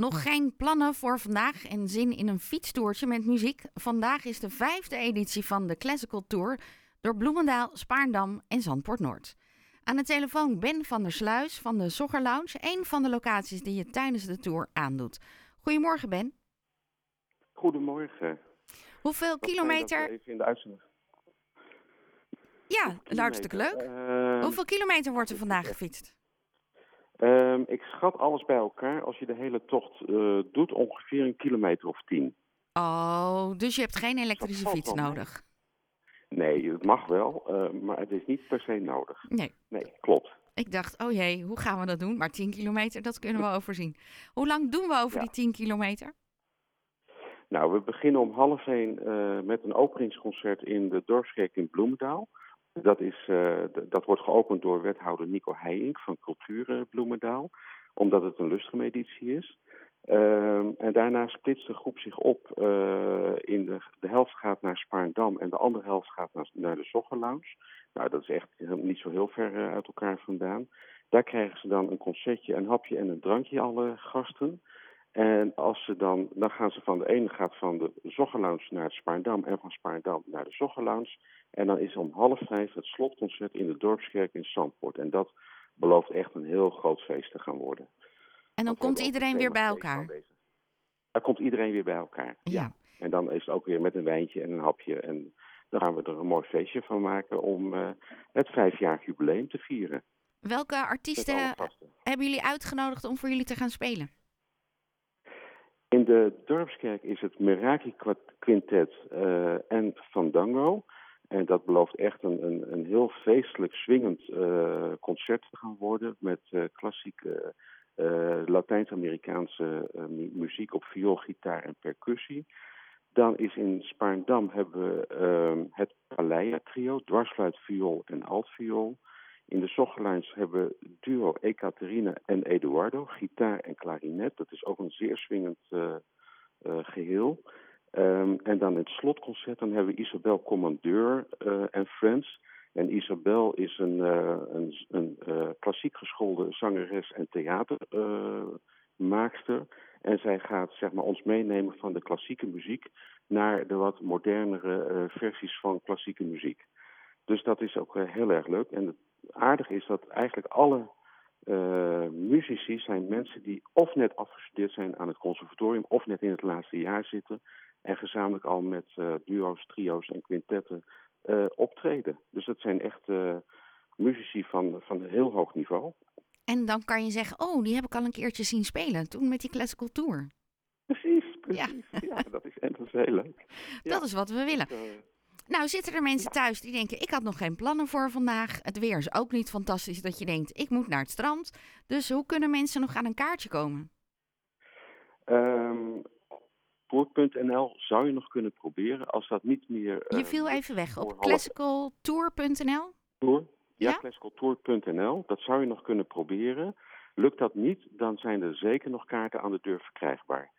Nog geen plannen voor vandaag en zin in een fietstoertje met muziek? Vandaag is de vijfde editie van de Classical Tour door Bloemendaal, Spaarndam en Zandpoort Noord. Aan de telefoon Ben van der Sluis van de Sogger Lounge, een van de locaties die je tijdens de tour aandoet. Goedemorgen Ben. Goedemorgen. Hoeveel kilometer? Even in de uitzending. Ja, hartstikke leuk. Ehm, Hoeveel kilometer wordt er vandaag gefietst? Ehm, ik schat alles bij elkaar. Als je de hele tocht eh, doet, ongeveer een kilometer of tien. Oh, dus je hebt geen elektrische fiets nodig? Nee, het mag wel, eh, maar het is niet per se nodig. Nee. Nee, klopt. Ik dacht, oh jee, hoe gaan we dat doen? Maar 10 kilometer, dat kunnen we overzien. Hoe lang doen we over Ja. die 10 kilometer? Nou, we beginnen om half één eh, met een openingsconcert in de Dorpskerk in Bloemendaal. Dat, is, eh, dat wordt geopend door wethouder Nico Heijink van Cultuur Bloemendaal, omdat het een lustrum-editie is. Ehm, en daarna splitst de groep zich op. eh, in de, de helft gaat naar Spaarndam en de andere helft gaat naar, de Zogger Lounge. Nou, dat is echt niet zo heel ver eh, uit elkaar vandaan. Daar krijgen ze dan een concertje, een hapje en een drankje, alle gasten. En als ze dan, dan gaan ze van de ene gaat van de Zoggerlounge naar het Spaarndam en van Spaarndam naar de Zoggerlounge. En dan is om half vijf het slotconcert in de Dorpskerk in Zandpoort. En dat belooft echt een heel groot feest te gaan worden. En dan Want komt iedereen een weer bij elkaar. Dan komt iedereen weer bij elkaar. Ja. En dan is het ook weer met een wijntje en een hapje. En dan gaan we er een mooi feestje van maken om eh, het vijfjarig jubileum te vieren. Welke artiesten hebben jullie uitgenodigd om voor jullie te gaan spelen? De Dorpskerk is het Meraki Quintet eh, en Fandango. En dat belooft echt een, een, een heel feestelijk, swingend eh, concert te gaan worden. Met eh, klassieke Latijns-Amerikaanse mu- muziek op viool, gitaar en percussie. Dan is in Spaarndam hebben we ehm, het Paleia Trio, dwarsfluit, viool en altviool. In de Zoggerlijns hebben we duo Ekaterina en Eduardo, gitaar en klarinet. Dat is ook een zeer swingend eh, eh, geheel. Ehm, en dan het slotconcert dan hebben we Isabel Commandeur eh, en Friends. En Isabel is een, een, een klassiek geschoolde zangeres en theatermaakster. en zij gaat zeg maar, ons meenemen van de klassieke muziek naar de wat modernere versies van klassieke muziek. Dus dat is ook heel erg leuk. En het aardige is dat eigenlijk alle eh, muzici zijn mensen die of net afgestudeerd zijn aan het conservatorium of net in het laatste jaar zitten en gezamenlijk al met eh, duo's, trio's en quintetten eh, optreden. Dus dat zijn echt muzici van, van een heel hoog niveau. En dan kan je zeggen, oh, die heb ik al een keertje zien spelen. Toen met die Classical Tour. Precies, precies. Ja, dat, is, en dat is heel leuk. Ja. Dat is wat we willen. Nou, zitten er mensen thuis die denken, ik had nog geen plannen voor vandaag. Het weer is ook niet fantastisch dat je denkt, ik moet naar het strand. Dus hoe kunnen mensen nog aan een kaartje komen? ehm, Tour.nl zou je nog kunnen proberen als dat niet meer. Je viel lukt even weg op classicaltour.nl. Tour. Ja, Ja? classicaltour.nl. Dat zou je nog kunnen proberen. Lukt dat niet, dan zijn er zeker nog kaarten aan de deur verkrijgbaar.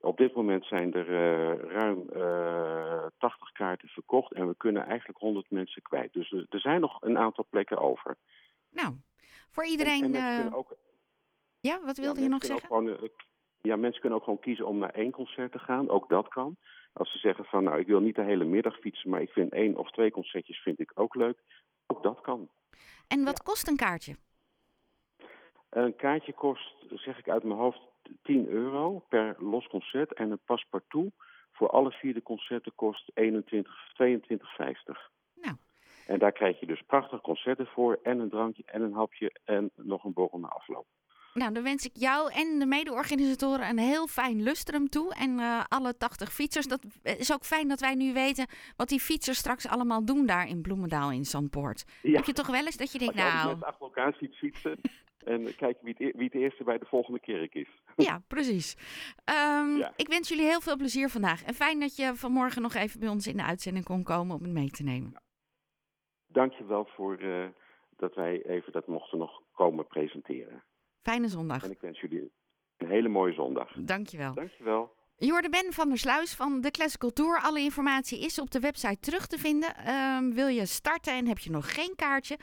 Op dit moment zijn er eh, ruim eh 80 kaarten verkocht en we kunnen eigenlijk 100 mensen kwijt. Dus er, er zijn nog een aantal plekken over. Nou, voor En- iedereen... en, eh, ook, ja, wat ja, wilde je nog zeggen? gewoon, eh, ja, mensen kunnen ook gewoon kiezen om naar één concert te gaan. Ook dat kan. Als ze zeggen van, nou, ik wil niet de hele middag fietsen, maar ik vind één of twee concertjes vind ik ook leuk. Ook dat kan. En wat kost een kaartje? Een kaartje kost, zeg ik uit mijn hoofd, 10 euro per los concert. En een paspartout voor alle vier de concerten kost 21, 22,50. Nou. En daar krijg je dus prachtige concerten voor. En een drankje en een hapje en nog een borrel na afloop. Nou, dan wens ik jou en de mede-organisatoren een heel fijn lustrum toe. En eh, alle 80 fietsers. Dat is ook fijn dat wij nu weten wat die fietsers straks allemaal doen daar in Bloemendaal in Zandpoort. Ja. Heb je toch wel eens dat je denkt, Als je nou, achter elkaar ziet fietsen. en kijken wie het, e- wie het eerste bij de volgende kerk is. ja, precies. Ehm, Ja. Ik wens jullie heel veel plezier vandaag. En fijn dat je vanmorgen nog even bij ons in de uitzending kon komen om het mee te nemen. Dank je wel voor eh, dat wij even dat mochten nog komen presenteren. Fijne zondag. En ik wens jullie een hele mooie zondag. Dankjewel. Dank je Ben van der Sluis van de Classical Tour. Alle informatie is op de website terug te vinden. Ehm, wil je starten en heb je nog geen kaartje,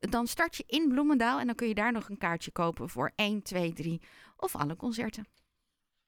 dan start je in Bloemendaal en dan kun je daar nog een kaartje kopen voor 1, 2, 3 of alle concerten.